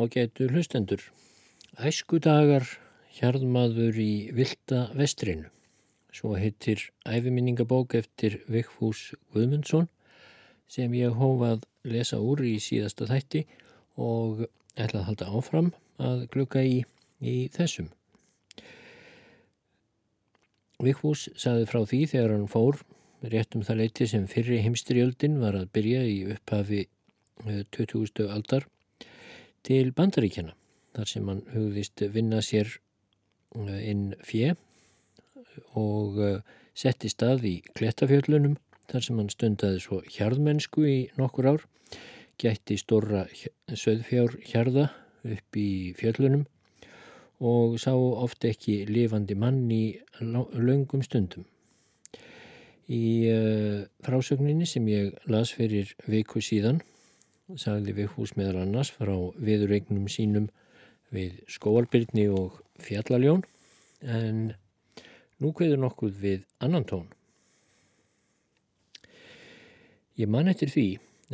Ágætu hlustendur. Æsku dagar hjarðmaður í Vilda vestrinu. Svo heitir æfiminningabók eftir Vigfús Guðmundsson sem ég hófað lesa úr í síðasta þætti og ætla að halda áfram að glukka í, í þessum. Vigfús saði frá því þegar hann fór rétt um það leiti sem fyrri heimstyrjöldin var að byrja í upphafi 20. Eh, aldar til bandaríkjana þar sem hann hugðist vinna sér eh, inn fjö og eh, setti stað í klettafjöllunum þar sem hann stundaði svo hjarðmennsku í nokkur ár, gætti stóra söðfjár hjarða upp í fjöllunum og sá ofta ekki lifandi mann í laungum stundum. Í uh, frásögninni sem ég las fyrir viku síðan sagði við hús meðal annars frá viðuregnum sínum við skóarbyrni og fjallaljón en nú kveður nokkuð við annan tón. Ég man eftir því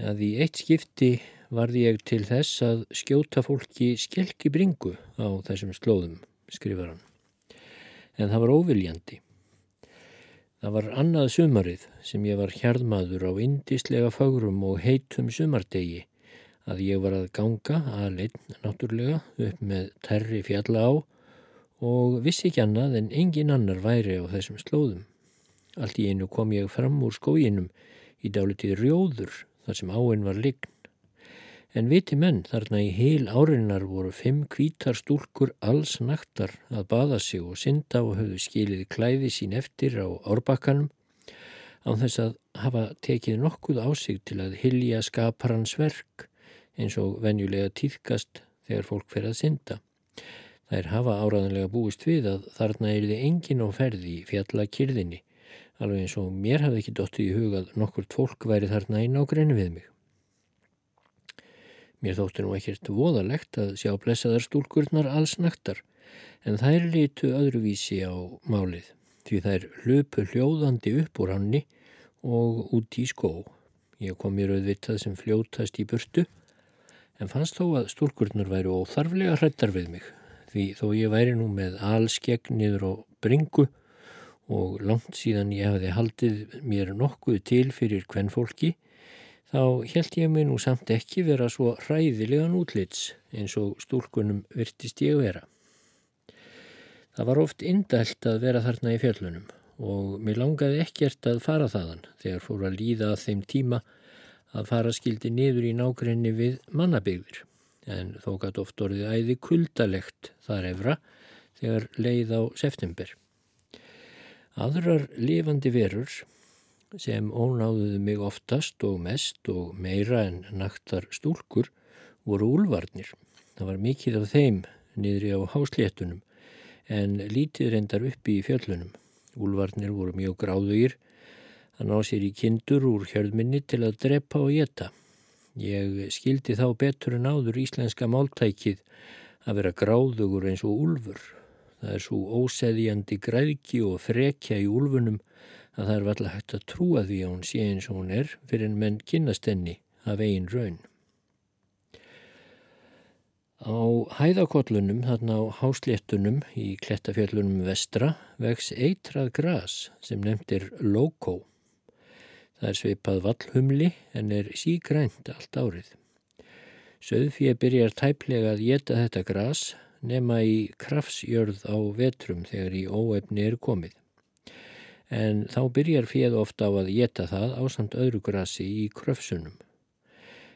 að í eitt skipti varði ég til þess að skjóta fólki skelki bringu á þessum slóðum, skrifar hann. En það var óviljandi. Það var annað sumarið sem ég var hjarðmaður á indislega fagrum og heitum sumardegi að ég var að ganga aðleinn náttúrlega upp með terri fjalla á og vissi ekki annað en engin annar væri á þessum slóðum. Allt í einu kom ég fram úr skóginum í dálitið rjóður þar sem áinn var lign. En viti menn þarna í heil árinnar voru fimm kvítar stúlkur alls naktar að baða sig og synda og höfðu skilið klæði sín eftir á árbakkanum án þess að hafa tekið nokkuð á sig til að hilja skaparans verk eins og venjulega týðkast þegar fólk fer að synda. Þær hafa áraðanlega búist við að þarna er þið engin á ferði í fjallakirðinni, alveg eins og mér hafði ekki dottið í hugað nokkurt fólk væri þarna í nákrenni við mig. Mér þótti nú ekkert voðalegt að sjá blessaðar stúlkurnar alls naktar en þær litu öðruvísi á málið því þær löpu hljóðandi upp úr hanni og út í skó. Ég kom mér auðvitað sem fljótast í burtu en fannst þó að stúlkurnar væri óþarflega hrættar við mig því þó ég væri nú með allskegg niður á bringu og langt síðan ég hafi haldið mér nokkuð til fyrir hvern fólki þá held ég mig nú samt ekki vera svo hræðilegan útlits eins og stúlkunum virtist ég vera. Það var oft indælt að vera þarna í fjöllunum og mér langaði ekkert að fara þaðan þegar fór að líða að þeim tíma að fara skildi niður í nákrenni við mannabygðir en þó gæti oft orðið æði kuldalegt þar efra þegar leið á september. Aðrar lifandi verur sem ónáðuðu mig oftast og mest og meira en naktar stúlkur voru úlvarnir. Það var mikið af þeim niðri á hásléttunum en lítið reyndar uppi í fjöllunum. Úlvarnir voru mjög gráðugir. Það ná sér í kindur úr hjörðminni til að drepa og geta. Ég skildi þá betur en áður íslenska máltækið að vera gráðugur eins og úlfur. Það er svo óseðjandi græðki og frekja í úlfunum að það er alltaf hægt að trúa því að hún sé eins og hún er fyrir en menn kynast henni af einn raun. Á hæðakollunum, þarna á hásléttunum í klettafjöllunum vestra, vex eitrað gras sem nefndir loco. Það er sveipað vallhumli en er sígrænt allt árið. Söðfíð byrjar tæplega að geta þetta gras nema í krafsjörð á vetrum þegar í óefni er komið en þá byrjar fjöð ofta á að geta það á samt öðru grasi í kröfsunum.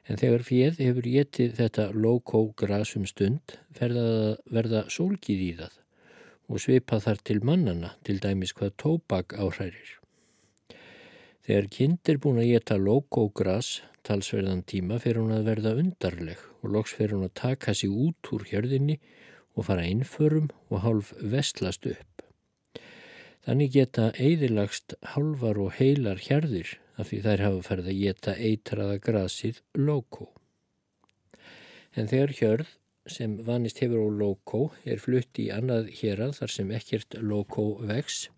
En þegar fjöð hefur getið þetta low-co grasum stund ferða að verða sólgið í það og svipa þar til mannana til dæmis hvað tóbak áhrærir. Þegar kind er búin að geta low-co gras talsverðan tíma fer hún að verða undarleg og loks fer hún að taka sig út úr hjörðinni og fara innförum og hálf vestlast upp. Þannig geta eðilagst halvar og heilar hjarðir af því þær hafa ferð að geta eitraða grasið loco. En þegar hjörð sem vanist hefur á loco er flutt í annað hérað þar sem ekkert loco vex,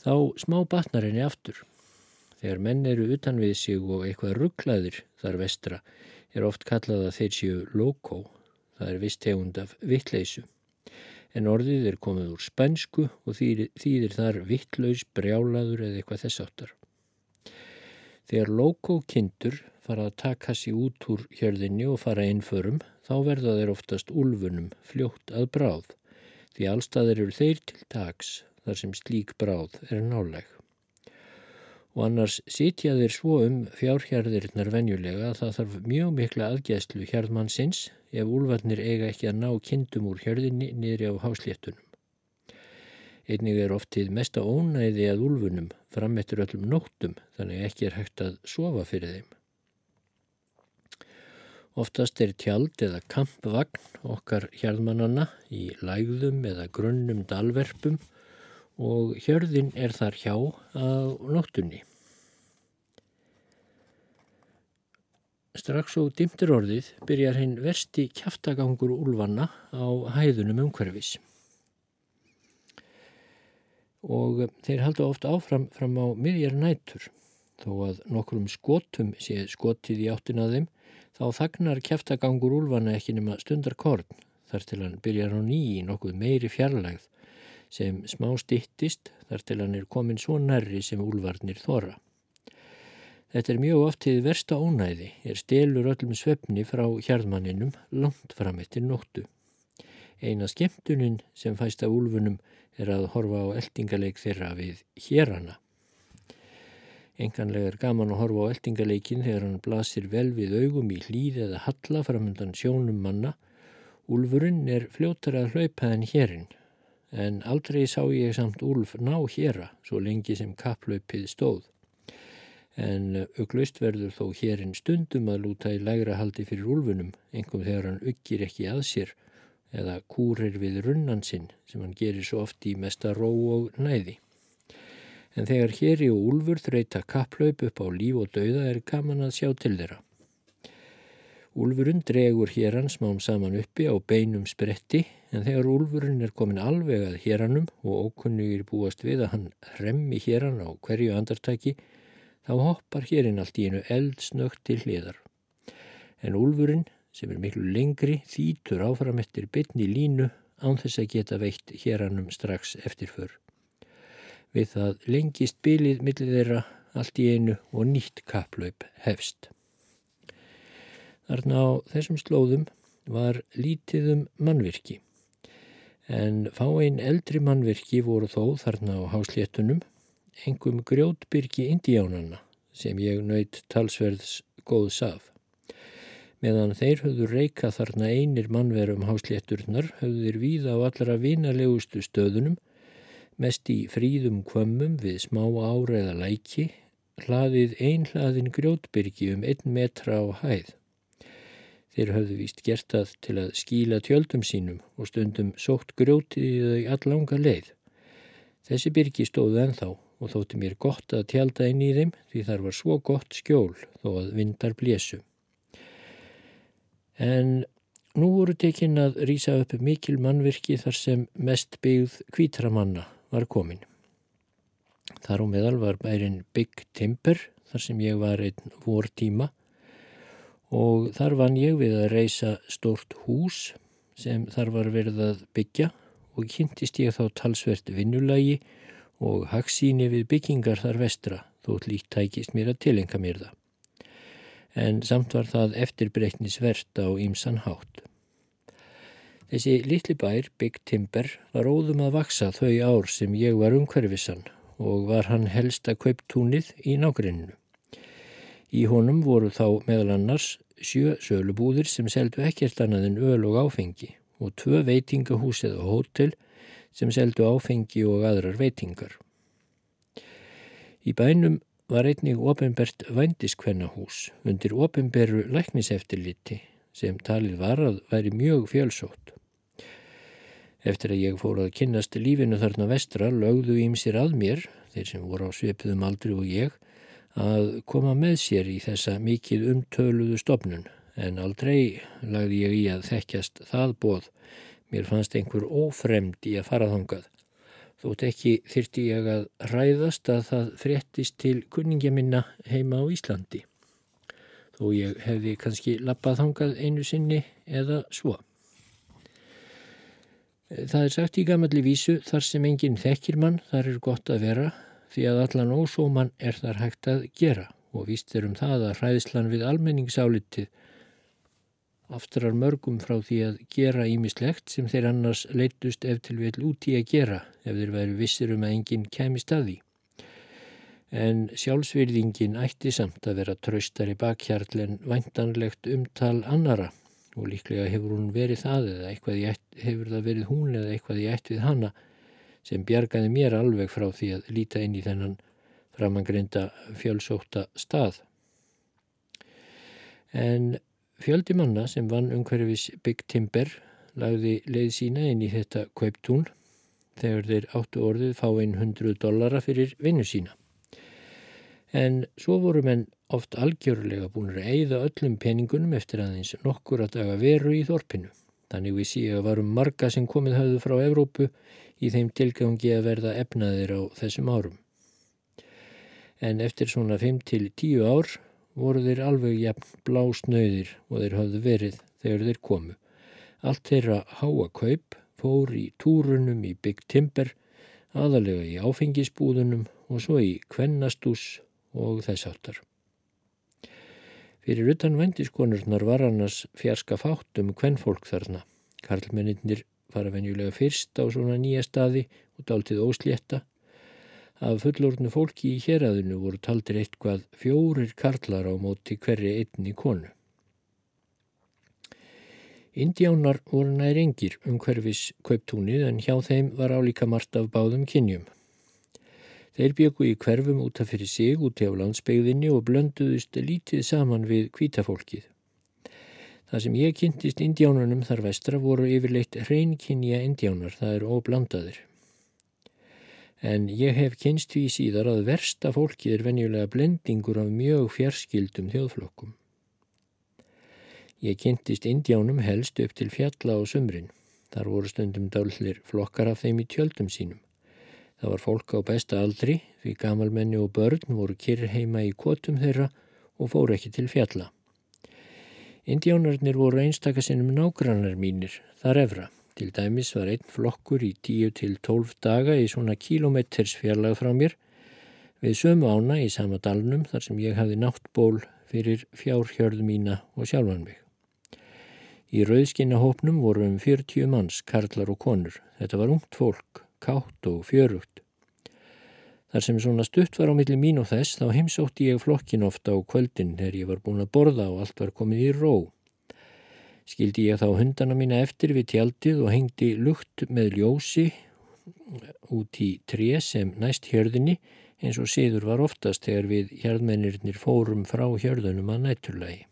þá smá batnar henni aftur. Þegar menn eru utan við sig og eitthvað rugglaðir þar vestra er oft kallað að þeir séu loco það er vist tegund af vittleysu. En orðið er komið úr spænsku og þýðir, þýðir þar vittlaus, brjálaður eða eitthvað þess áttar. Þegar lókókindur fara að taka sér út úr hjörðinni og fara innförum, þá verða þeir oftast úlfunum fljótt að bráð, því allstaðir eru þeir til tags þar sem slík bráð er náleg og annars sitja þeir svo um fjárhjærðirinnar venjulega að það þarf mjög mikla aðgæðslu hjærðmannsins ef úlvarnir eiga ekki að ná kindum úr hjörðinni niðri á hásléttunum. Einnig er oftið mesta ónæði að úlfunum frammettur öllum nóttum þannig ekki er hægt að sofa fyrir þeim. Oftast er tjald eða kampvagn okkar hjærðmannana í lægðum eða grunnum dalverpum og hjörðin er þar hjá á nóttunni. Strax og dimtir orðið byrjar hinn versti kæftagangur úlvanna á hæðunum umhverfis. Og þeir halda ofta áfram fram á miðjar nætur. Þó að nokkrum skotum sé skotið í áttin að þeim, þá þagnar kæftagangur úlvanna ekki nema stundar korn, þar til hann byrjar á nýji nokkuð meiri fjarlægð sem smá stittist þar til hann er komin svo nærri sem úlvarnir þóra. Þetta er mjög oft til versta ónæði, er stelur öllum svefni frá hjarðmanninum langt fram eftir nóttu. Eina skemmtunin sem fæst af úlfunum er að horfa á eldingaleik þeirra við hérana. Enganlega er gaman að horfa á eldingaleikin þegar hann blasir vel við augum í hlýð eða halla framöndan sjónum manna. Úlfurinn er fljótar að hlaupa en hérinn en aldrei sá ég samt Úlf ná héra svo lengi sem kapplaupið stóð. En auglust verður þó hérinn stundum að lúta í lægra haldi fyrir Úlfunum, engum þegar hann uggir ekki að sér eða kúrir við runnan sinn sem hann gerir svo oft í mesta ró og næði. En þegar héri og Úlfur þreita kapplaup upp á líf og dauða er gaman að sjá til þeirra. Úlfurinn dregur hérann smám saman uppi á beinum spretti en þegar úlfurinn er komin alveg að hérannum og ókunnugir búast við að hann remmi hérann á hverju andartæki þá hoppar hérinn allt í einu eldsnögt til hliðar. En úlfurinn sem er miklu lengri þýtur áfram eftir bytni línu án þess að geta veitt hérannum strax eftirför. Við það lengist bylið millið þeirra allt í einu og nýtt kaplaup hefst. Þarna á þessum slóðum var lítið um mannvirki en fáein eldri mannvirki voru þó þarna á hásléttunum engum grjótbyrki indíjánana sem ég nöyt talsverðs góðs af. Meðan þeir höfðu reyka þarna einir mannverum háslétturnar höfðu þeir víða á allra vinalegustu stöðunum mest í fríðum kvömmum við smá ára eða læki hlaðið einhlaðin grjótbyrki um einn metra á hæð. Þeir höfðu víst gert það til að skíla tjöldum sínum og stundum sótt grjótið þau allanga leið. Þessi byrki stóðu enþá og þótti mér gott að tjálta inn í þeim því þar var svo gott skjól þó að vindar blésu. En nú voru tekinn að rýsa upp mikil mannvirki þar sem mest byggð kvítramanna var komin. Þar á meðal var bærin Big Timber þar sem ég var einn vor tíma og þar vann ég við að reysa stórt hús sem þar var verið að byggja og kynntist ég þá talsvert vinnulagi og haksíni við byggingar þar vestra þótt líkt tækist mér að tilenga mér það. En samt var það eftirbreytnisvert á ímsan hátt. Þessi litli bær, Big Timber, var óðum að vaksa þau ár sem ég var umhverfisann og var hann helsta kauptúnið í nágrenninu. Í honum voru þá meðal annars sjö sölubúðir sem seldu ekkert annað en öl og áfengi og tvö veitingahús eða hótel sem seldu áfengi og aðrar veitingar. Í bænum var einnig ofinbert vændiskvennahús undir ofinberu lækniseftirliti sem talið var að væri mjög fjölsótt. Eftir að ég fór að kynnast lífinu þarna vestra lögðu ímsir að mér, þeir sem voru á sveipiðum aldri og ég, að koma með sér í þessa mikið umtöluðu stopnun en aldrei lagði ég í að þekkjast það bóð. Mér fannst einhver ófremd í að fara þangað. Þótt ekki þyrti ég að ræðast að það fréttist til kunningja minna heima á Íslandi. Þó ég hefði kannski lappað þangað einu sinni eða svo. Það er sagt í gamalli vísu þar sem enginn þekkir mann þar er gott að vera því að allan ósóman er þar hægt að gera og víst er um það að hræðslan við almenningsálitið aftrar mörgum frá því að gera ímislegt sem þeir annars leittust ef til vel út í að gera ef þeir væri vissir um að enginn kemi staði. En sjálfsvirðingin ætti samt að vera traustari bakhjarl en væntanlegt umtal annara og líklega hefur hún verið það eða eitthvað ætt, hefur það verið hún eða eitthvað í ætt við hanna sem bjargaði mér alveg frá því að líta inn í þennan framangreinda fjölsóta stað. En Fjöldi manna sem vann umhverfis Big Timber lagði leið sína inn í þetta kveiptún þegar þeir áttu orðið fá einn hundru dollara fyrir vinnu sína. En svo voru menn oft algjörlega búin að eigða öllum peningunum eftir aðeins nokkur að daga veru í þorpinu. Þannig við síðan varum marga sem komið höfðu frá Evrópu í þeim tilgangi að verða efnaðir á þessum árum. En eftir svona 5-10 ár voru þeir alveg jafn blásnauðir og þeir hafðu verið þegar þeir komu. Allt þeirra háa kaup fór í túrunum í Big Timber, aðalega í áfengisbúðunum og svo í kvennastús og þess áttar. Fyrir utan vendiskonurnar var annars fjarska fátum kvennfólk þarna. Karlmenninir fara venjulega fyrst á svona nýja staði og dáltið óslétta Af fullorðnu fólki í héræðinu voru taldir eitthvað fjórir karlar á móti hverri einni konu. Indjánar voru nær engir um hverfis kauptúnið en hjá þeim var álíka margt af báðum kynjum. Þeir byggu í hverfum útaf fyrir sig úti á landsbygðinni og blönduðust lítið saman við kvítafólkið. Það sem ég kynntist indjánunum þar vestra voru yfirleitt hreinkynja indjánar, það er óblandaðir en ég hef kynst því síðar að versta fólkið er venjulega blendingur af mjög fjarskildum þjóðflokkum. Ég kynntist indjánum helst upp til fjalla á sumrin. Þar voru stundum dállir flokkar af þeim í tjöldum sínum. Það var fólk á besta aldri, því gamalmenni og börn voru kyrr heima í kvotum þeirra og fóru ekki til fjalla. Indjánarnir voru einstakasinnum nágrannar mínir, þar efra. Til dæmis var einn flokkur í 10-12 daga í svona kílometters fjarlag frá mér við sömu ána í sama dalnum þar sem ég hafði náttból fyrir fjárhjörðu mína og sjálfan mig. Í rauðskinnahópnum voru um 40 manns, karlar og konur. Þetta var ungt fólk, kátt og fjörugt. Þar sem svona stutt var á milli mín og þess þá heimsótti ég flokkin ofta á kvöldin þegar ég var búin að borða og allt var komið í ró skildi ég þá hundana mína eftir við tjaldið og hengdi lukt með ljósi út í tré sem næst hjörðinni eins og síður var oftast þegar við hjörðmennirnir fórum frá hjörðunum að nætturlagi.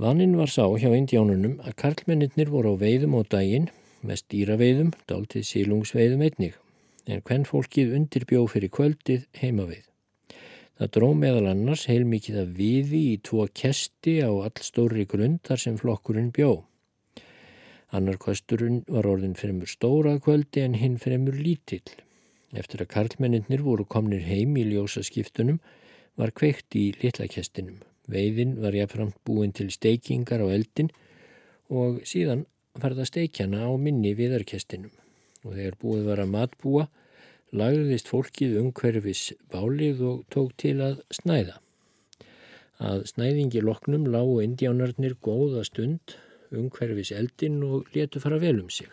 Vannin var sá hjá indjánunum að karlmennirnir voru á veiðum á daginn, með stýraveiðum, dáltið sílungsveiðum einnig, en hvern fólkið undirbjóð fyrir kvöldið heima við. Það dró meðal annars heilmikið að viði í tvo kesti á allstóri grund þar sem flokkurinn bjó. Annar kosturinn var orðin fremur stóra kvöldi en hinn fremur lítill. Eftir að karlmenninir voru komnir heim í ljósaskiptunum var kveikt í litlakestinum. Veiðin var jáfnframt búin til steikingar á eldin og síðan farða steikjana á minni viðarkestinum og þegar búið var að matbúa lagðist fólkið umhverfis bálið og tók til að snæða. Að snæðingi loknum lágu indjánarnir góða stund umhverfis eldin og letu fara vel um sig.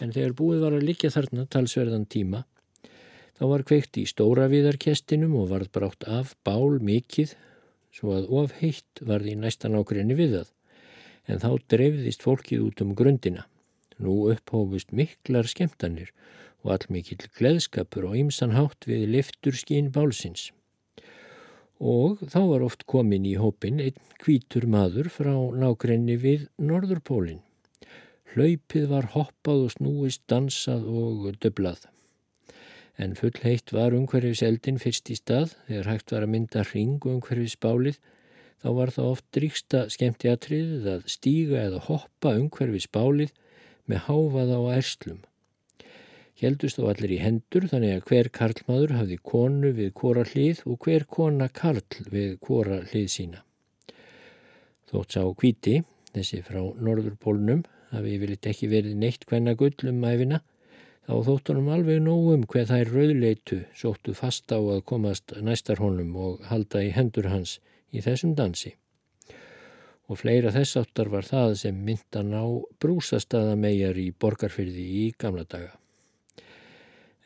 En þegar búið var að likja þarna talsverðan tíma, þá var kveikt í stóra viðarkestinum og varð brátt af bál mikið, svo að of heitt varði næstan ákrenni við það, en þá dreifðist fólkið út um grundina. Nú upphófust miklar skemtanir og allmikill gleðskapur og ymsanhátt við liftur skín bálsins. Og þá var oft komin í hópin einn kvítur maður frá nákrenni við Norðurpólinn. Hlaupið var hoppað og snúist, dansað og döblað. En full heitt var umhverfis eldin fyrst í stað, þegar hægt var að mynda ring umhverfis bálið, þá var það oft driksta skemmti aðtriðið að stíga eða hoppa umhverfis bálið með háfaða og erslum heldust þó allir í hendur þannig að hver karlmaður hafði konu við kora hlið og hver kona karl við kora hlið sína. Þótt sá kvíti, Svartnesi frá Norðurpólnum, hafi yfirleitt ekki verið neitt hvenna gull um æfina, þá þóttunum alveg nógum hver þær rauðleitu sóttu fast á að komast næstar honum og halda í hendur hans í þessum dansi. Og fleira þess áttar var það sem myndan á brúsastadamegjar í borgarfyrði í gamla daga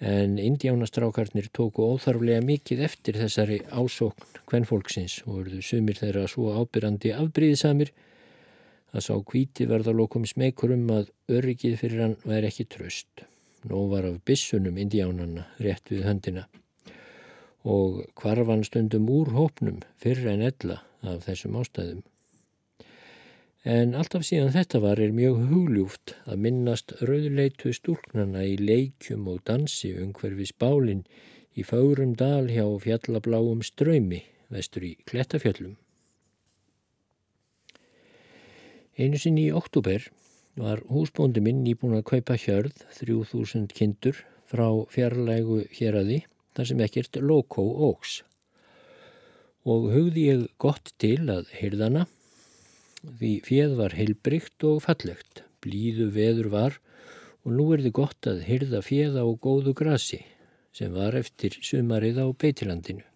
en indjánastrákarnir tóku óþarflega mikið eftir þessari ásókn kvennfólksins og verðu sumir þeirra svo ábyrrandi afbríðisamir að sá kvíti verðalokum smekur um að öryggið fyrir hann væri ekki tröst. Nó var af bissunum indjánanna rétt við höndina og kvarfan stundum úr hópnum fyrir en ella af þessum ástæðum. En alltaf síðan þetta var er mjög hugljúft að minnast rauðleitu stúlknana í leikjum og dansi umhverfis bálinn í fárum dal hjá fjallabláum ströymi vestur í Klettafjöllum. Einu sinn í oktober var húsbóndi minn nýbúin að kaupa hjörð 3000 kindur frá fjarlægu hér að því þar sem ekkert lokó ógs og hugði ég gott til að hyrðana Því fjöð var heilbrygt og fallegt, blíðu veður var og nú er þið gott að hyrða fjöða á góðu grasi sem var eftir sumarið á beitilandinu.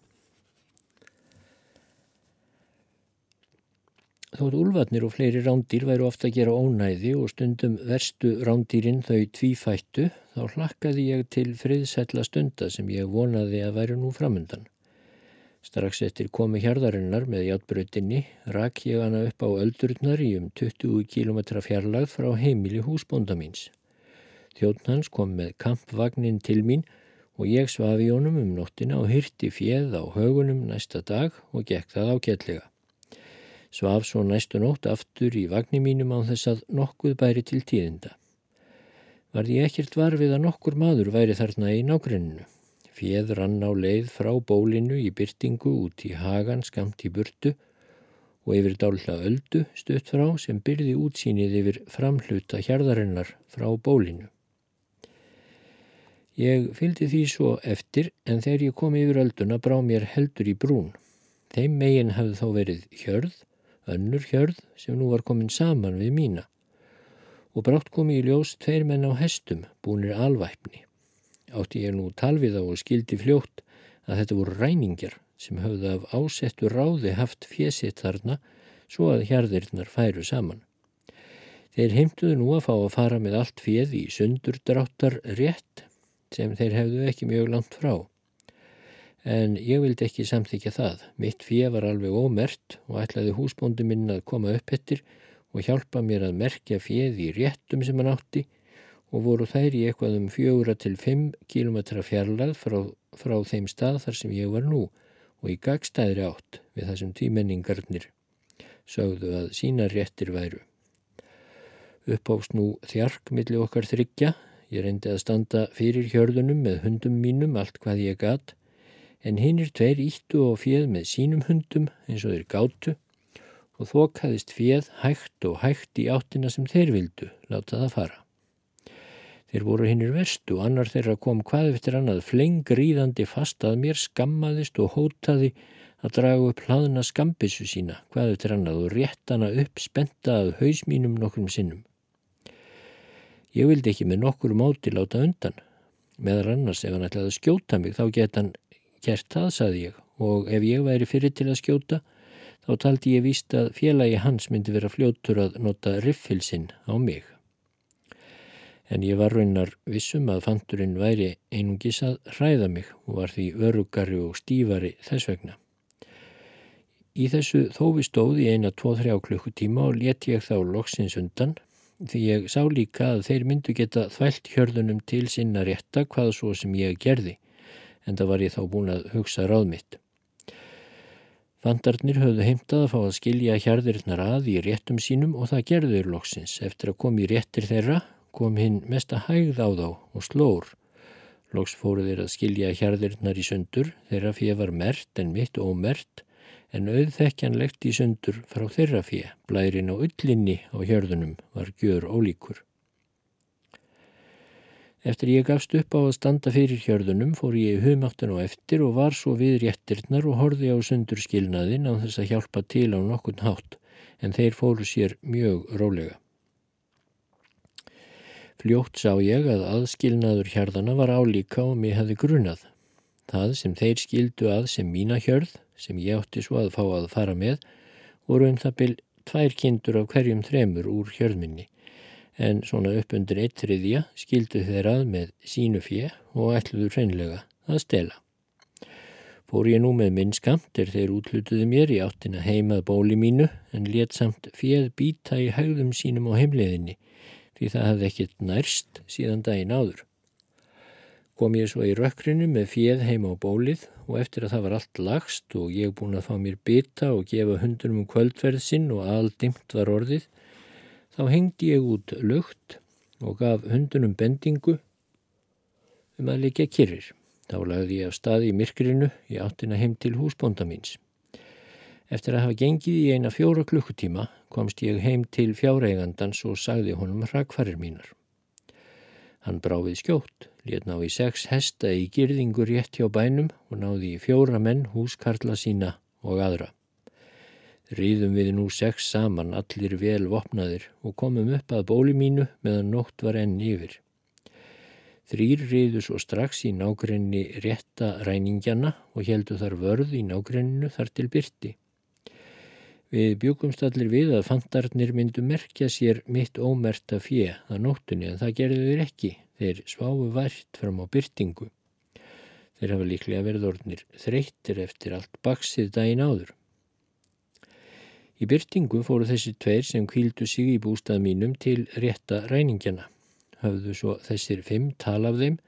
Þótt úlvatnir og fleiri rándýr væru ofta að gera ónæði og stundum verstu rándýrin þau tvífættu þá hlakkaði ég til friðsætla stunda sem ég vonaði að væri nú framöndan. Strax eftir komi hjarðarinnar með játbröðinni rak ég hana upp á öldurnar í um 20 km fjarlagð frá heimili húsbónda míns. Þjóttn hans kom með kampvagnin til mín og ég svafi honum um nóttina og hyrti fjeð á högunum næsta dag og gekk það ágætlega. Svaf svo næstu nótt aftur í vagni mínum á þess að nokkuð bæri til tíðinda. Var því ekkert varfið að nokkur maður væri þarna í nágrenninu. Fjeð rann á leið frá bólinu í byrtingu út í hagan skamt í burtu og yfir dálta öldu stutt frá sem byrði útsýnið yfir framhluta hjarðarinnar frá bólinu. Ég fylgdi því svo eftir en þegar ég kom yfir ölduna brá mér heldur í brún. Þeim megin hafði þá verið hjörð, önnur hjörð sem nú var komin saman við mína og brátt komi í ljós tveir menn á hestum búinir alvæpni átti ég nú talvið á og skildi fljótt að þetta voru ræningar sem höfðu af ásettu ráði haft fjesitt þarna svo að hjarðirnar færu saman. Þeir heimtuðu nú að fá að fara með allt fjöð í sundurdráttar rétt sem þeir hefðu ekki mjög langt frá. En ég vildi ekki samþykja það. Mitt fjöð var alveg ómert og ætlaði húsbóndi minn að koma upp ettir og hjálpa mér að merkja fjöð í réttum sem hann átti og voru þær í eitthvað um fjögura til fimm kílometra fjarlagð frá, frá þeim stað þar sem ég var nú og í gagstæðri átt við þessum tímenningarnir sögðu að sína réttir væru. Uppást nú þjark millir okkar þryggja, ég reyndi að standa fyrir hjörðunum með hundum mínum allt hvað ég gatt, en hinnir tveir íttu og fjöð með sínum hundum eins og þeir gáttu og þokaðist fjöð hægt og hægt í áttina sem þeir vildu láta það fara. Þeir voru hinnir verstu annar þeirra kom hvað eftir annað flengriðandi fast að mér skammaðist og hótaði að draga upp hlaðna skambissu sína hvað eftir annað og rétt hana upp spentaðað hausmínum nokkrum sinnum. Ég vildi ekki með nokkur móti láta undan. Meðar annars ef hann ætlaði að skjóta mig þá geta hann gert það, saði ég, og ef ég væri fyrir til að skjóta þá taldi ég víst að félagi hans myndi vera fljóttur að nota riffilsinn á mig en ég var raunar vissum að fandurinn væri einungis að hræða mig og var því örugari og stífari þess vegna. Í þessu þófi stóð í eina 2-3 klukkutíma og let ég þá loksins undan því ég sá líka að þeir myndu geta þvælt hjörðunum til sinna rétta hvað svo sem ég gerði en það var ég þá búin að hugsa ráð mitt. Vandarnir höfðu heimtað að fá að skilja hjarðirinnar að í réttum sínum og það gerður loksins eftir að koma í réttir þeirra kom hinn mesta hægð á þá og slór. Lóks fóru þeir að skilja hjarðirnar í sundur, þeirra fyrir var mert en mitt ómert, en auðþekkjanlegt í sundur frá þeirra fyrir, blærin á ullinni á hjörðunum var gjör ólíkur. Eftir ég gafst upp á að standa fyrir hjörðunum fór ég í humáttan og eftir og var svo við réttirnar og horfi á sundur skilnaðin á þess að hjálpa til á nokkun hátt, en þeir fóru sér mjög rólega. Fljótt sá ég að aðskilnaður hjarðana var álíka og mér hefði grunað. Það sem þeir skildu að sem mína hjörð, sem ég átti svo að fá að fara með, voru um það byrj tvær kindur af hverjum þremur úr hjörðminni, en svona upp undir eitt þriðja skildu þeir að með sínu fjö og ætluðu hreinlega að stela. Fór ég nú með minn skamt er þeir útlutuðu mér í áttina heimað bóli mínu en let samt fjöð býta í haugðum sínum á heimleðinni því það hafði ekkert nærst síðan daginn áður. Kom ég svo í rökkrinu með fjöð heima á bólið og eftir að það var allt lagst og ég búin að fá mér bytta og gefa hundunum um kvöldverð sinn og aldimt var orðið, þá hengdi ég út lukt og gaf hundunum bendingu um að leikja kyrrir. Þá lagði ég af staði í myrkrinu í áttina heim til húsbónda míns. Eftir að hafa gengið í eina fjóra klukkutíma komst ég heim til fjáreigandans og sagði honum hrakfarir mínar. Hann bráfið skjótt, let ná í sex hesta í girðingur rétt hjá bænum og náði í fjóra menn húskarla sína og aðra. Rýðum við nú sex saman allir vel vopnaðir og komum upp að bóli mínu meðan nótt var enn yfir. Þrýr riðu svo strax í nákrenni rétta ræningjana og heldu þar vörð í nákrenninu þar til byrti. Við bjúkumst allir við að fandarnir myndu merkja sér mitt ómerta fjö að nóttunni en það gerðu þeir ekki. Þeir sváfu vært fram á byrtingu. Þeir hafa líklega verið orðnir þreyttir eftir allt baksið daginn áður. Í byrtingu fóru þessi tveir sem kvíldu sig í bústað mínum til rétta ræningjana höfðu svo þessir fimm tal af þeim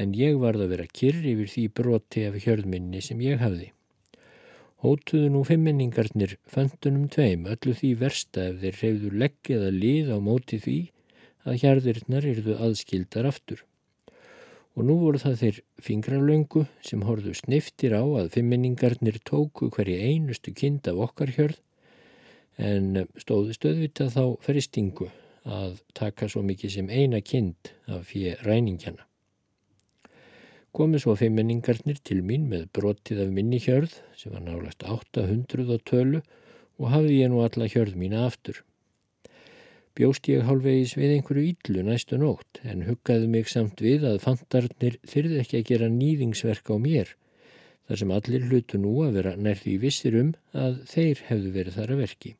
en ég varð að vera kyrr yfir því broti af hjörðminni sem ég hafði. Hótuðu nú fimmenningarnir föndunum tveim öllu því versta ef þeir reyðu legg eða lið á móti því að hjörðirnar yrðu aðskildar aftur. Og nú voru það þeir fingralöngu sem horðu sniftir á að fimmenningarnir tóku hverja einustu kind af okkar hjörð en stóðu stöðvita þá feristingu að taka svo mikið sem eina kind af fyrir ræningjana. Komi svo fimmenningarnir til mín með brotið af minni hjörð sem var nálagt 800 á tölu og hafði ég nú alla hjörð mína aftur. Bjóst ég hálfvegis við einhverju íllu næstu nótt en huggaði mig samt við að fandarnir þyrði ekki að gera nýðingsverk á mér þar sem allir hlutu nú að vera nærði vissir um að þeir hefðu verið þar að verki.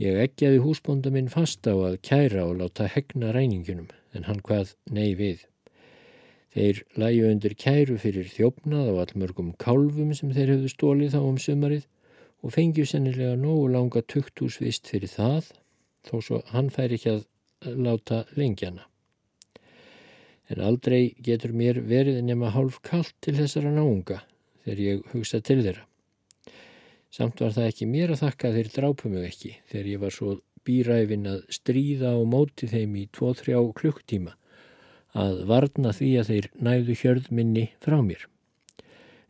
Ég eggjaði húsbónda minn fast á að kæra og láta hegna ræningunum en hann hvað nei við. Þeir læju undir kæru fyrir þjófnað á allmörgum kálfum sem þeir hefðu stólið þá um sumarið og fengju sennilega nógu langa tukthúsvist fyrir það þó svo hann fær ekki að láta lengjana. En aldrei getur mér verið nema hálf kallt til þessara náunga þegar ég hugsa til þeirra. Samt var það ekki mér að þakka þeir drápu mig ekki þegar ég var svo býræfin að stríða á móti þeim í 2-3 klukktíma að varna því að þeir næðu hjörð minni frá mér.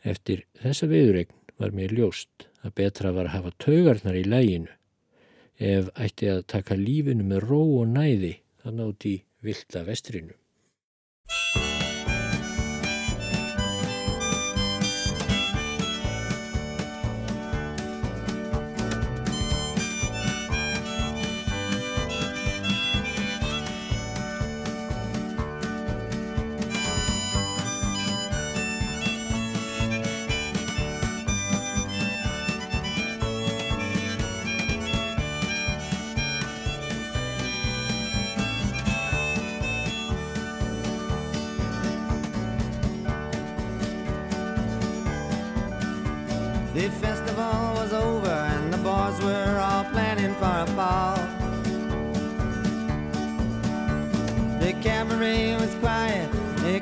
Eftir þessa viðregn var mér ljóst að betra var að hafa taugarnar í læginu ef ætti að taka lífinu með ró og næði að náti vilda vestrinu.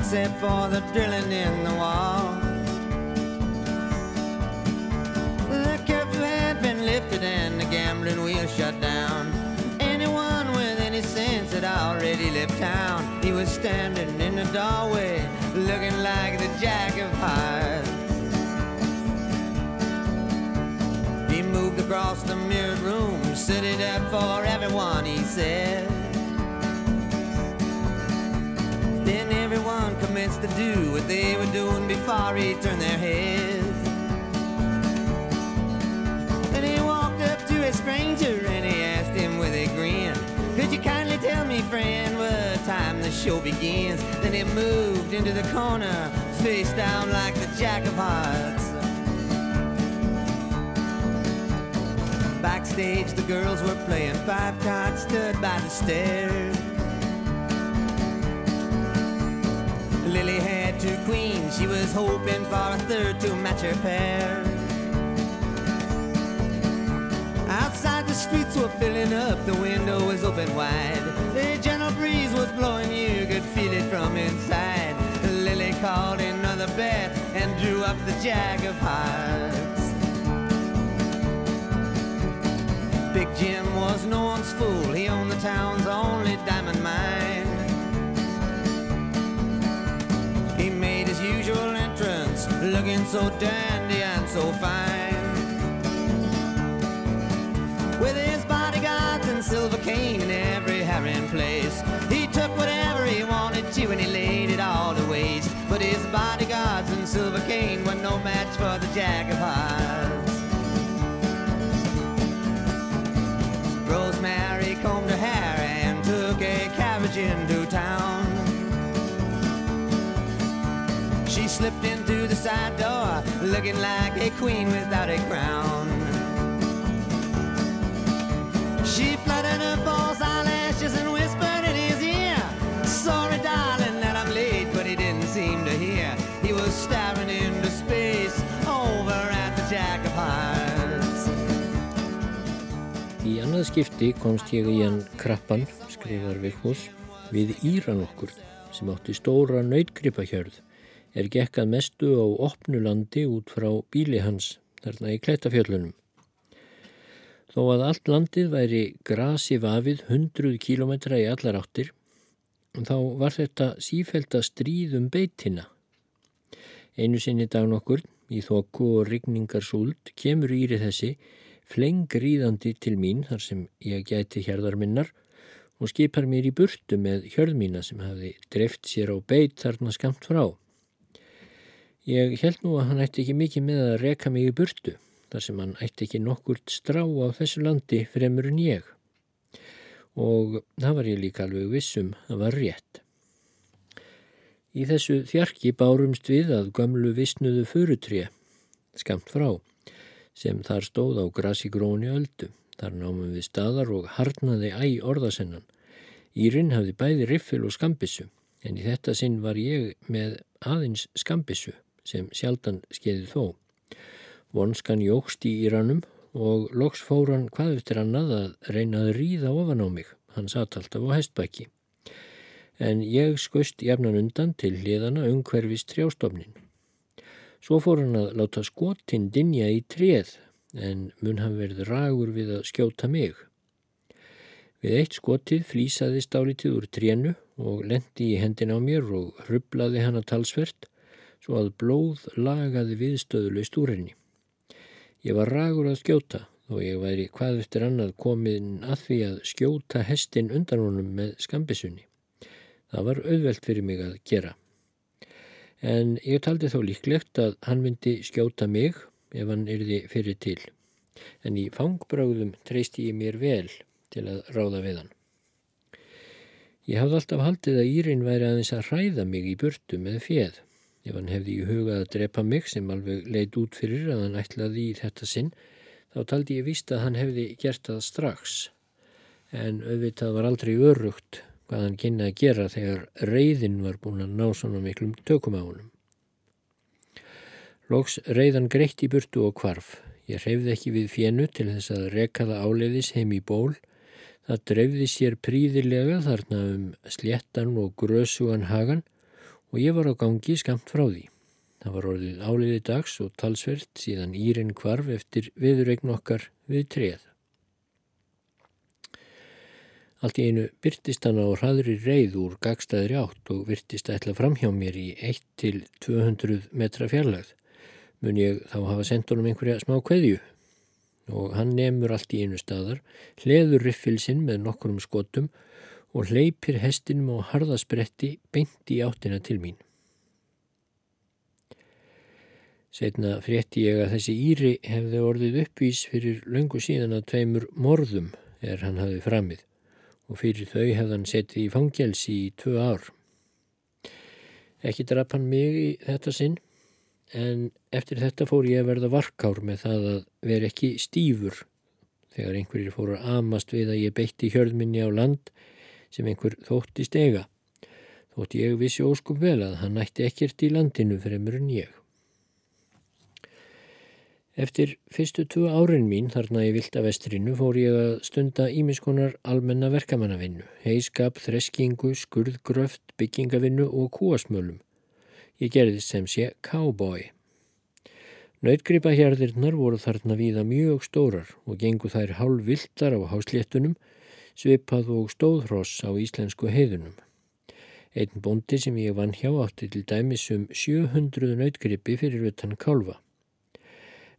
Except for the drilling in the wall. The curfew had been lifted and the gambling wheel shut down. Anyone with any sense had already left town. He was standing in the doorway, looking like the jack of hearts. He moved across the mirrored room, set it up for everyone, he said. everyone commenced to do what they were doing before he turned their heads. Then he walked up to a stranger and he asked him with a grin, Could you kindly tell me, friend, what time the show begins? Then he moved into the corner, face down like the jack of hearts. Backstage, the girls were playing five cards, stood by the stairs. Lily had two queens, she was hoping for a third to match her pair. Outside the streets were filling up, the window was open wide. The gentle breeze was blowing, you could feel it from inside. Lily called another bet and drew up the jack of hearts. Big Jim was no one's fool, he owned the town's only diamond mine. So dandy and so fine. With his bodyguards and silver cane in every herring place, he took whatever he wanted to and he laid it all to waste. But his bodyguards and silver cane were no match for the Jack of Hearts. Rosemary combed her hair and took a carriage into She slipped into the side door, looking like a queen without a crown. She fluttered her false eyelashes and whispered in his ear, Sorry, darling, that I'm late, but he didn't seem to hear. He was staring into space over at the Jack of Hearts. Í annað skipti komst ég í hann krappan, skrifar Vigfús, við Íran okkur sem átti stóra nautgripahjörð er gekkað mestu á opnu landi út frá bíli hans þarna í Klettafjöllunum. Þó að allt landið væri grasi vafið hundruð kílometra í allar áttir, þá var þetta sífælda stríðum beitina. Einu sinni dag nokkur, í þokku og rigningar súld, kemur íri þessi flengriðandi til mín þar sem ég gæti hérðar minnar og skipar mér í burtu með hjörð mína sem hafi dreft sér á beit þarna skamt frá. Ég held nú að hann ætti ekki mikið með að reka mig í burtu, þar sem hann ætti ekki nokkurt strá á þessu landi fremur en ég. Og það var ég líka alveg vissum að var rétt. Í þessu þjarki bárumst við að gömlu vissnuðu furutré, skamt frá, sem þar stóð á grasi gróni öldu. Þar námum við staðar og harnaði æ orðasennan. Írinn hafði bæði riffil og skambissu, en í þetta sinn var ég með aðeins skambissu sem sjaldan skeiði þó. Vonskan jógst í Íranum og loks fór hann hvað eftir annað að reyna að ríða ofan á mig. Hann satt alltaf á hestbæki. En ég skust jafnan undan til hliðana umhverfis trjástofnin. Svo fór hann að láta skotinn dinja í treð en mun hann verið ragur við að skjóta mig. Við eitt skotið flýsaði stálitið úr trénu og lendi í hendin á mér og hrublaði hann að talsvert svo að blóð lagaði viðstöðulegst úr henni. Ég var ragur að skjóta og ég væri hvað eftir annað komin að því að skjóta hestin undan honum með skambisunni. Það var auðvelt fyrir mig að gera. En ég taldi þó líklegt að hann myndi skjóta mig ef hann yrði fyrir til. En í fangbráðum treysti ég mér vel til að ráða við hann. Ég hafði alltaf haldið að Írin væri aðeins að hræða mig í burtu með fjeð. Ef hann hefði í hugað að drepa mig sem alveg leit út fyrir að hann ætlaði í þetta sinn, þá taldi ég víst að hann hefði gert það strax. En auðvitað var aldrei örugt hvað hann kynna að gera þegar reyðin var búin að ná svona miklum tökum á honum. Lóks reyðan greitt í burtu og kvarf. Ég hreyfði ekki við fjennu til þess að rekaða áleiðis heim í ból. Það dreifði sér príðilega þarna um sléttan og grösugan hagan og ég var á gangi skamt frá því. Það var orðið áleiði dags og talsvert síðan Írin kvarf eftir viðregn okkar við treð. Allt í einu byrtist hann á hraðri reið úr gagstaðri átt og virtist ætla fram hjá mér í 1-200 metra fjarlagð. Mun ég þá hafa sendt honum einhverja smá kveðju og hann nefnur allt í einu staðar, hleður riffilsinn með nokkurum skotum og hleypir hestinum á harðaspretti beint í áttina til mín. Setna frétti ég að þessi Íri hefði orðið uppvís fyrir löngu síðan að tveimur morðum er hann hafið framið og fyrir þau hefði hann setið í fangelsi í tvö ár. Ekki draf hann mig í þetta sinn en eftir þetta fór ég að verða varkár með það að vera ekki stífur þegar einhverjir fóru að amast við að ég beitti hjörðminni á land sem einhver þótti stega. Þótt ég vissi óskum vel að hann nætti ekkert í landinu fremur en ég. Eftir fyrstu tvo árin mín þarna í Vildavestrinu fór ég að stunda ímiskonar almenna verkamannavinnu, heiskap, þreskingu, skurðgröft, byggingavinnu og kúasmölum. Ég gerðist sem sé cowboy. Nautgripahjarðirnar voru þarna víða mjög stórar og gengu þær hálf vildar á hásléttunum, svipað og stóðhross á íslensku heiðunum. Einn bondi sem ég vann hjá átti til dæmis um 700 nautgripi fyrir utan kálfa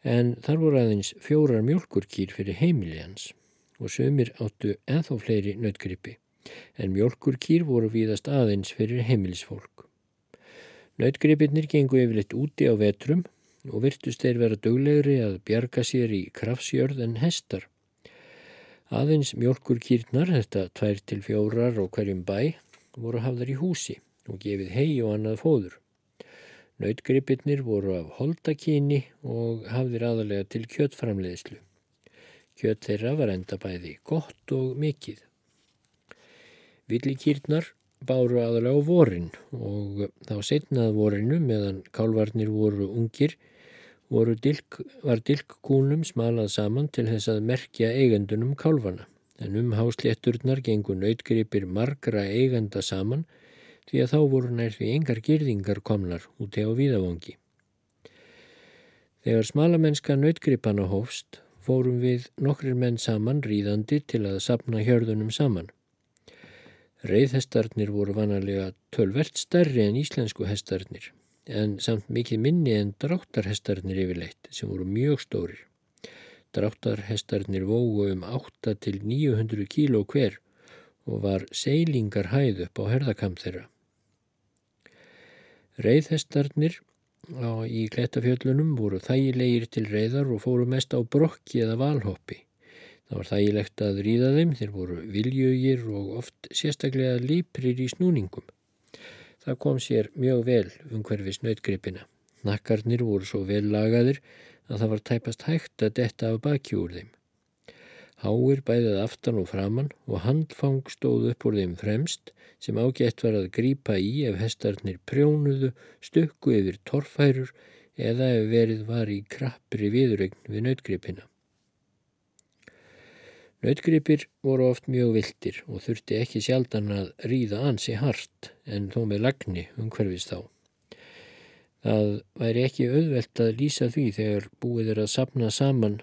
en þar voru aðeins fjórar mjölkurkýr fyrir heimili hans og sömur áttu enþá fleiri nautgripi, en mjölkurkýr voru víðast aðeins fyrir heimilisfólk. Nautgripirnir gengu yfirleitt úti á vetrum og virtust þeir vera döglegri að bjarga sér í krafsjörð en hestar. Aðeins mjölkurkýrnar, þetta tvær til fjórar og hverjum bæ, voru hafðar í húsi og gefið hei og annað fóður. Nautgripirnir voru af holdakyni og hafðir aðalega til kjötframleiðslu. Kjöt þeirra var enda bæði gott og mikið. Villikýrnar báru aðalega á vorin og þá setnað vorinu meðan kálvarnir voru ungir dilk, var dilkkúnum smalað saman til þess að merkja eigendunum kálvana. En um háslétturnar gengur nautgripir margra eigenda saman því að þá voru nær því engar girðingar komnar úti á víðavangi. Þegar smalamennska nautgripana hófst fórum við nokkrir menn saman ríðandi til að sapna hjörðunum saman. Reyðhestarnir voru vanalega tölvert stærri en íslensku hestarnir en samt mikið minni en dráttarhestarnir yfirleitt sem voru mjög stórir. Dráttarhestarnir vógu um 8 til 900 kíló hver og var seilingar hæð upp á herðakamp þeirra. Reyðhestarnir í klettafjöllunum voru þægilegir til reyðar og fóru mest á brokki eða valhoppi. Það var þægilegt að ríða þeim, þeir voru viljugir og oft sérstaklega líprir í snúningum. Það kom sér mjög vel um hverfi snautgripina. Nakkarnir voru svo vel lagaðir að það var tæpast hægt að detta af baki úr þeim. Háir bæðið aftan og framann og handfang stóð upp úr þeim fremst sem ágætt var að grípa í ef hestarnir prjónuðu, stökku yfir torfhærur eða ef verið var í krappri viðrögn við nautgripina. Nautgripir voru oft mjög vildir og þurfti ekki sjaldan að ríða ansi hart en þó með lagni umhverfist þá. Það væri ekki auðvelt að lýsa því þegar búið er að sapna saman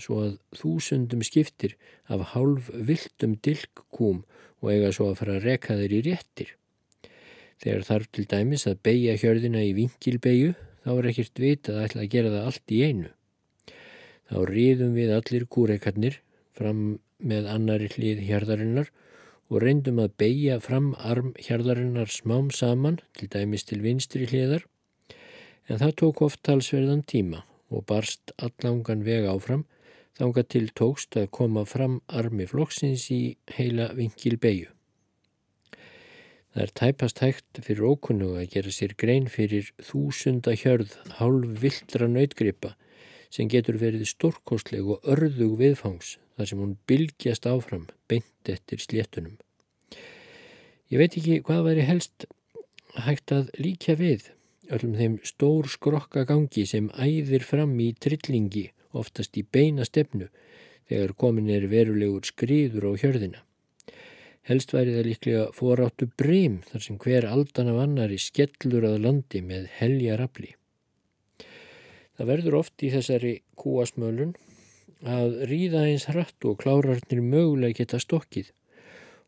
svo að þúsundum skiptir af hálf viltum dilkkúm og eiga svo að fara að reka þeir í réttir. Þegar þarf til dæmis að beigja hjörðina í vinkilbeigju þá er ekkert vit að ætla að gera það allt í einu. Þá riðum við allir kúreikarnir fram með annari hlið hjarðarinnar og reyndum að beigja fram arm hjarðarinnar smám saman til dæmis til vinstri hliðar en það tók oft talsverðan tíma og barst allangan veg áfram þánga til tókst að koma fram armi flokksins í heila vingil beigju. Það er tæpast hægt fyrir ókunnu að gera sér grein fyrir þúsunda hjörð hálf vildra nautgripa sem getur verið stórkostleg og örðug viðfangs þar sem hún bylgjast áfram beint eftir sléttunum. Ég veit ekki hvað væri helst hægt að líka við öllum þeim stór skrokka gangi sem æðir fram í trillingi oftast í beina stefnu þegar komin er verulegur skriður á hjörðina. Helst væri það líklega foráttu breym þar sem hver aldan af annari skellur að landi með helja rafli. Það verður oft í þessari kúasmölun að ríða eins hratt og klárarnir mögulega geta stokkið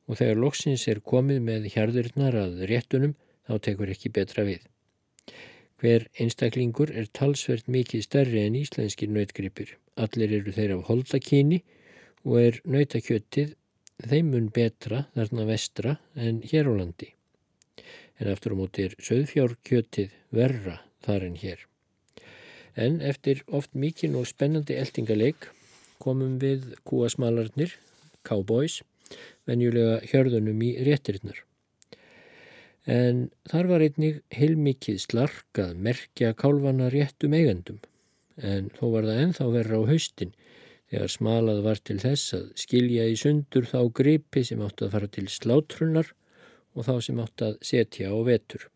og þegar loksins er komið með hjarðurnar að réttunum þá tekur ekki betra við. Hver einstaklingur er talsvert mikið stærri en íslenskir nautgripir. Allir eru þeir af holdakyni og er nautakjöttið þeimun betra þarna vestra en hér á landi. En aftur á móti er söðfjárkjöttið verra þar en hér. En eftir oft mikinn og spennandi eldingaleik komum við kúasmalarnir, cowboys, venjulega hjörðunum í réttirinnar. En þar var einnig heilmikið slarkað merkja kálvana réttum eigendum. En þó var það enþá verra á haustin þegar smalað var til þess að skilja í sundur þá gripi sem átt að fara til slátrunar og þá sem átt að setja á vetur.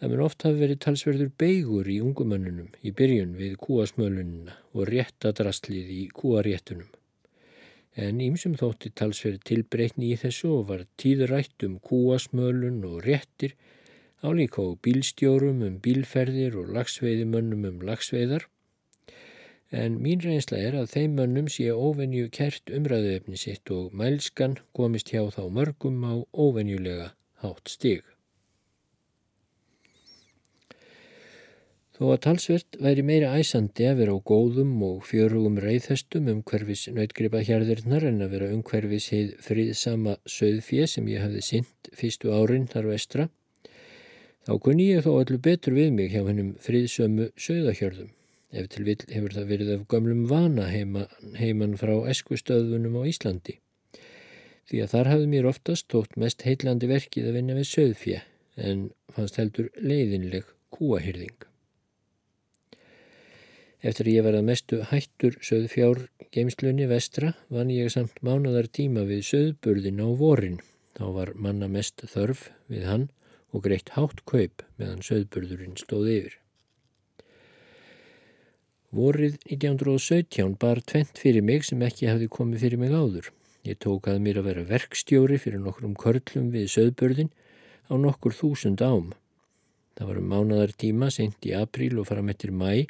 Það mér oft hafi verið talsverður beigur í ungumönnunum í byrjun við kúasmölunina og réttadrastlið í kúaréttunum. En ímsum þótti talsverð tilbreytni í þessu og var tíðrætt um kúasmölun og réttir á líka á bílstjórum um bílferðir og lagsveiðimönnum um lagsveiðar. En mín reynsla er að þeim mönnum sé óvenju kert umræðuefni sitt og mælskan komist hjá þá mörgum á óvenjulega hátt stig. Þó að talsvert væri meira æsandi að vera á góðum og fjörugum reyðhestum um hverfis nautgripa hérðirnar en að vera um hverfis heið friðsama söðfjö sem ég hafði synt fyrstu árin þar vestra, þá kunni ég þó allir betur við mig hjá hennum friðsömu söðahjörðum. Ef til vill hefur það verið af gamlum vana heima, heiman frá eskustöðunum á Íslandi. Því að þar hafði mér oftast tótt mest heillandi verkið að vinna við söðfjö en fannst heldur leiðinleg kúahyrðing. Eftir að ég verða mestu hættur söðfjár geimslunni vestra vann ég samt mánadar tíma við söðburðin á vorin. Þá var manna mest þörf við hann og greitt hátt kaup meðan söðburðurinn stóð yfir. Vorið 1917 bar tvent fyrir mig sem ekki hefði komið fyrir mig áður. Ég tók að mér að vera verkstjóri fyrir nokkrum körlum við söðburðin á nokkur þúsund ám. Það var um mánadar tíma sent í apríl og fara mettir mæ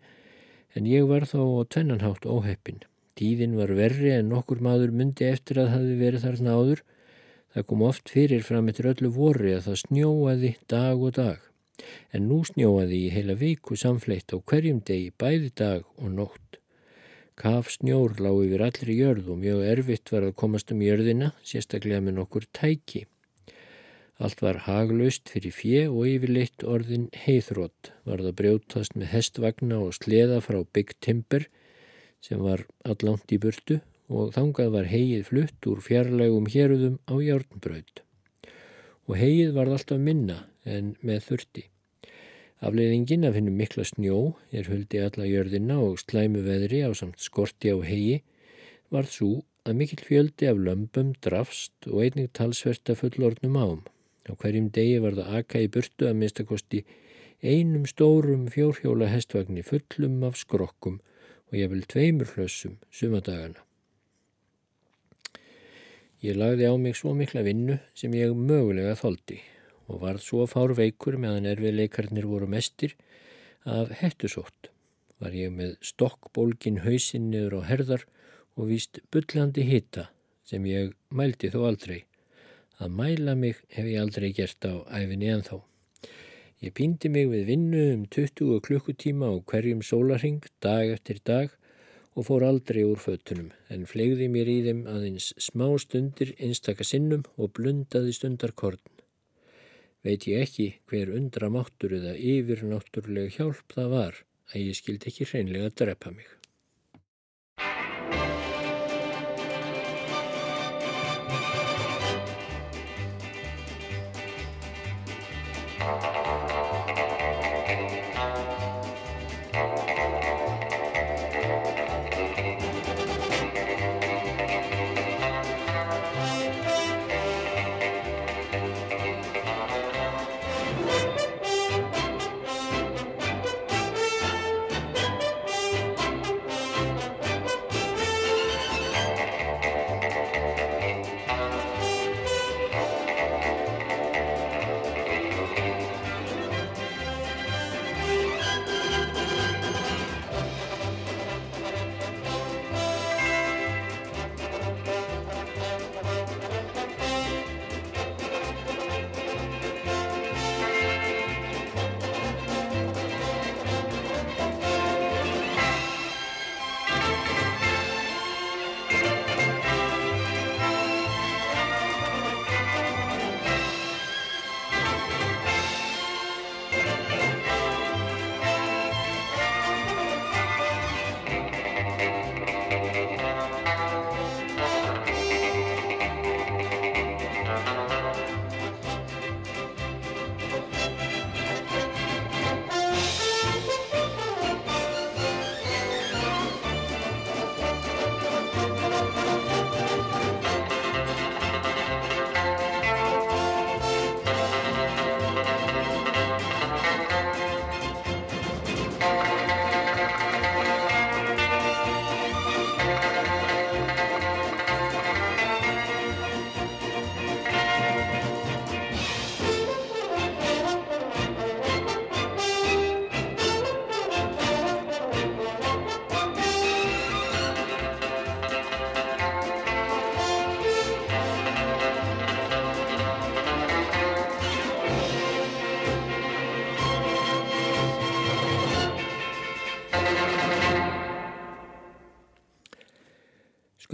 en ég var þá á tvennanhátt óheppin. Tíðin var verri en nokkur maður myndi eftir að hafi verið þarna áður. Það kom oft fyrir fram eftir öllu vorri að það snjóaði dag og dag. En nú snjóaði í heila viku samfleitt á hverjum degi bæði dag og nótt. Kaf snjór lág yfir allri jörð og mjög erfitt var að komast um jörðina, sérstaklega með nokkur tæki. Allt var haglaust fyrir fjö og yfirleitt orðin heiðrótt var það brjótast með hestvagna og sleða frá Big Timber sem var allangt í burtu og þangað var heið flutt úr fjarlægum héruðum á járnbraut. Og heið var alltaf minna en með þurfti. Afleiðingin af hennum mikla snjó er huldi alla jörðina og slæmu veðri á samt skorti á heigi var svo að mikill fjöldi af lömpum drafst og einnig talsverta fullornum ám. Á hverjum degi var það aka í burtu að minnstakosti einum stórum fjórhjóla hestvagni fullum af skrokkum og ég vil tveimur hlössum sumadagana. Ég lagði á mig svo mikla vinnu sem ég mögulega þóldi og varð svo fár veikur meðan erfiðleikarnir voru mestir af hettusótt. Var ég með stokkbólgin hausinn niður á herðar og víst byllandi hitta sem ég mældi þó aldrei. Að mæla mig hef ég aldrei gert á æfinni enþá. Ég pýndi mig við vinnu um 20 klukkutíma á hverjum sólarhing dag eftir dag og fór aldrei úr föttunum en flegði mér í þeim aðeins smá stundir einstaka sinnum og blundaði stundarkorn. Veit ég ekki hver undra máttur eða yfirnáttúrulega hjálp það var að ég skildi ekki hreinlega að drepa mig.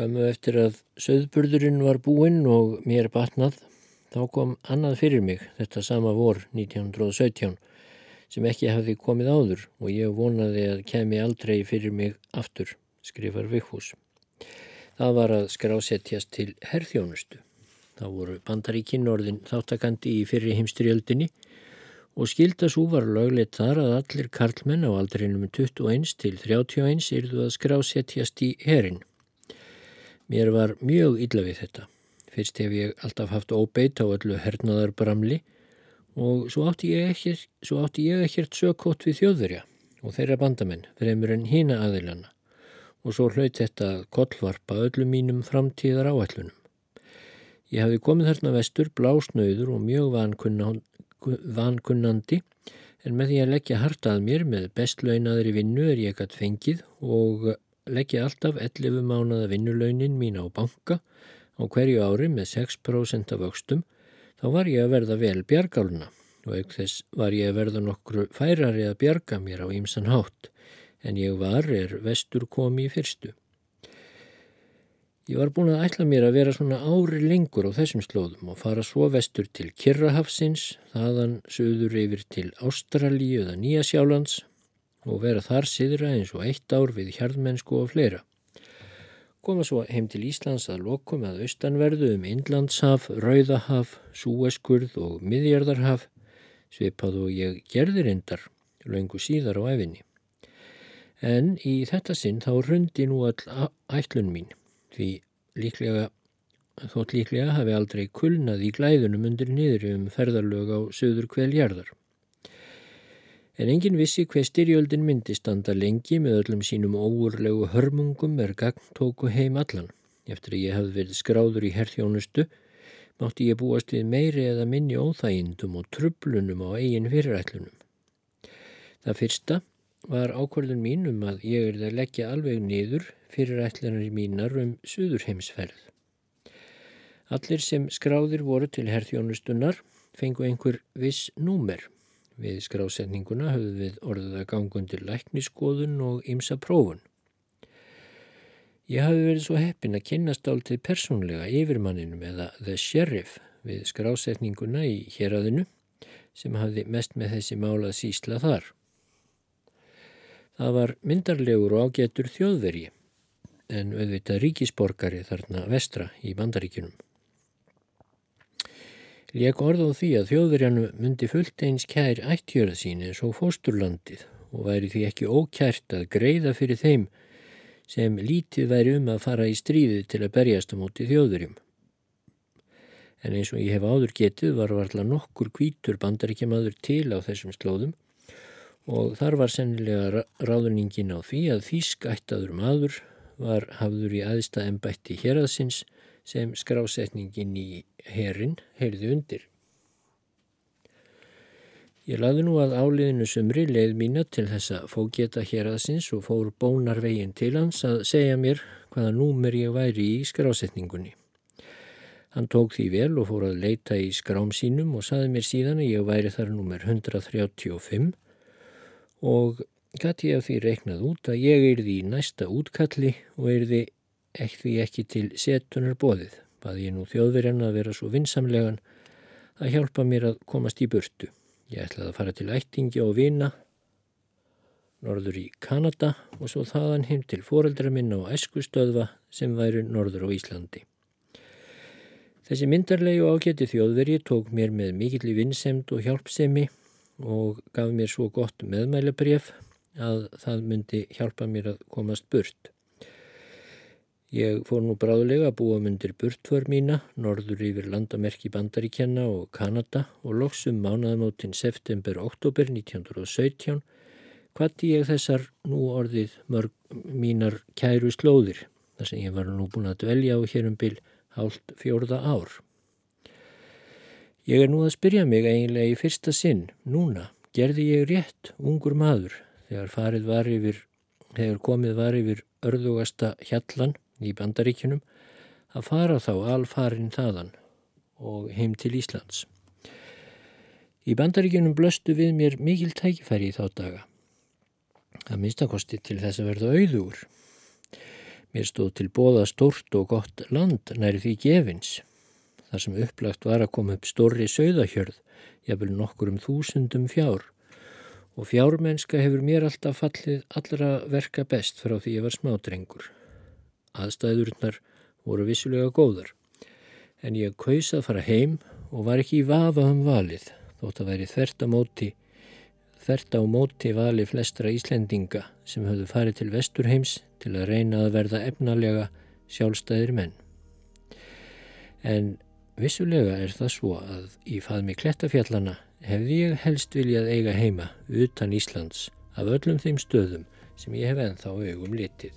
Skömmu eftir að söðburðurinn var búinn og mér batnað, þá kom annað fyrir mig þetta sama vor 1917 sem ekki hafði komið áður og ég vonaði að kemi aldrei fyrir mig aftur, skrifar Vikhús. Það var að skrásetjast til herþjónustu. Þá voru bandaríkinn orðin þáttakandi í fyrri heimstyrjöldinni og skildasú var lögleitt þar að allir karlmenn á aldrinum 21 til 31 yrðu að skrásetjast í herin. Mér var mjög illa við þetta. Fyrst hef ég alltaf haft óbeitt á öllu hernaðarbramli og svo átti ég ekkert, ekkert sökkótt við þjóðverja og þeirra bandamenn fremur en hína aðilana og svo hlaut þetta kollvarpa öllum mínum framtíðar áætlunum. Ég hafi komið þarna vestur blásnauður og mjög vankunnandi en með því að leggja hartað mér með bestlaunaðri vinnu er ég gætt fengið og leggja alltaf 11 mánuða vinnulaunin mín á banka á hverju ári með 6% af vöxtum, þá var ég að verða vel bjargáluna og auk þess var ég að verða nokkru færari að bjarga mér á ýmsan hátt, en ég var er vestur komi í fyrstu. Ég var búin að ætla mér að vera svona ári lengur á þessum slóðum og fara svo vestur til Kirrahafsins, þaðan söður yfir til Ástralíu eða Nýjasjálands og vera þar siðra eins og eitt ár við hjarðmennsku og fleira. Koma svo heim til Íslands að lokum að austanverðu um Indlandshaf, Rauðahaf, Súeskurð og Miðjarðarhaf svipað og ég gerðir endar laungu síðar á efinni. En í þetta sinn þá rundi nú all ætlun mín því líklega, þótt líklega hafi aldrei kulnað í glæðunum undir niður um ferðarlög á söður kveljarðar en engin vissi hver styrjöldin myndi standa lengi með öllum sínum óurlegu hörmungum er gagn tóku heim allan. Eftir að ég hafði verið skráður í herþjónustu mátti ég búast við meiri eða minni óþægindum og trublunum á eigin fyrirætlunum. Það fyrsta var ákvörðun mín um að ég erði að leggja alveg niður fyrirætlunar mínar um suðurheimsferð. Allir sem skráðir voru til herþjónustunar fengu einhver viss númer Við skrásetninguna höfðu við orðið að gangundir lækniskoðun og ymsa prófun. Ég hafi verið svo heppin að kynast áltið persónlega yfirmanninum eða the sheriff við skrásetninguna í héradinu sem hafði mest með þessi málað sísla þar. Það var myndarlegur og ágetur þjóðvergi en auðvitað ríkisborgari þarna vestra í bandaríkunum. Lék orð á því að þjóðverjanu myndi fullt eins kær ættjöra sín eins og fósturlandið og væri því ekki ókært að greiða fyrir þeim sem lítið væri um að fara í stríði til að berjast á móti þjóðverjum. En eins og ég hef áður getið var varla nokkur kvítur bandaríkjamaður til á þessum slóðum og þar var sennilega ráðuningin á því að þýsk ættaður maður var hafður í aðsta ennbætti héraðsins sem skrásetningin í herin heyrði undir. Ég laði nú að áliðinu sumri leið mína til þessa fókjeta hér aðsins og fór bónarvegin til hans að segja mér hvaða númer ég væri í skrásetningunni. Hann tók því vel og fór að leita í skrám sínum og saði mér síðan að ég væri þar númer 135 og gæti ég að því reiknað út að ég erði í næsta útkalli og erði ekki, ekki til setunar bóðið baði ég nú þjóðverjan að vera svo vinsamlegan að hjálpa mér að komast í burtu. Ég ætlaði að fara til ættingi og vina norður í Kanada og svo þaðan heim til foreldra minna og eskustöðva sem væri norður á Íslandi. Þessi myndarlegi og ágæti þjóðveri tók mér með mikill í vinsemd og hjálpsemi og gaf mér svo gott meðmælabref að það myndi hjálpa mér að komast burt. Ég fór nú bráðulega að búa myndir burtför mína, norður yfir landamerki Bandaríkjanna og Kanada og loksum mánaðamótin september-oktober 1917 hvati ég þessar nú orðið mörg mínar kæru slóðir þar sem ég var nú búin að dvelja á hérum bil hálft fjórða ár. Ég er nú að spyrja mig eiginlega í fyrsta sinn, núna, gerði ég rétt, ungur maður, þegar var yfir, þegar komið var yfir örðugasta hjallan í bandaríkunum að fara þá alfarin þaðan og heim til Íslands. Í bandaríkunum blöstu við mér mikil tækifæri í þá daga. Það minnstakosti til þess að verða auður. Mér stóð til bóða stort og gott land næri því gefins. Þar sem upplagt var að koma upp stórri sögðahjörð, jafnvel nokkur um þúsundum fjár. Og fjármennska hefur mér alltaf fallið allra verka best frá því ég var smádrengur. Aðstæðurnar voru vissulega góðar. En ég kaus að fara heim og var ekki í vafa um valið, þótt að væri þvert á móti, þvert á móti vali flestra Íslendinga sem höfðu farið til Vesturheims til að reyna að verða efnalega sjálfstæðir menn. En vissulega er það svo að í faðmi klettafjallana hefði ég helst viljað eiga heima utan Íslands af öllum þeim stöðum sem ég hef enþá augum litið.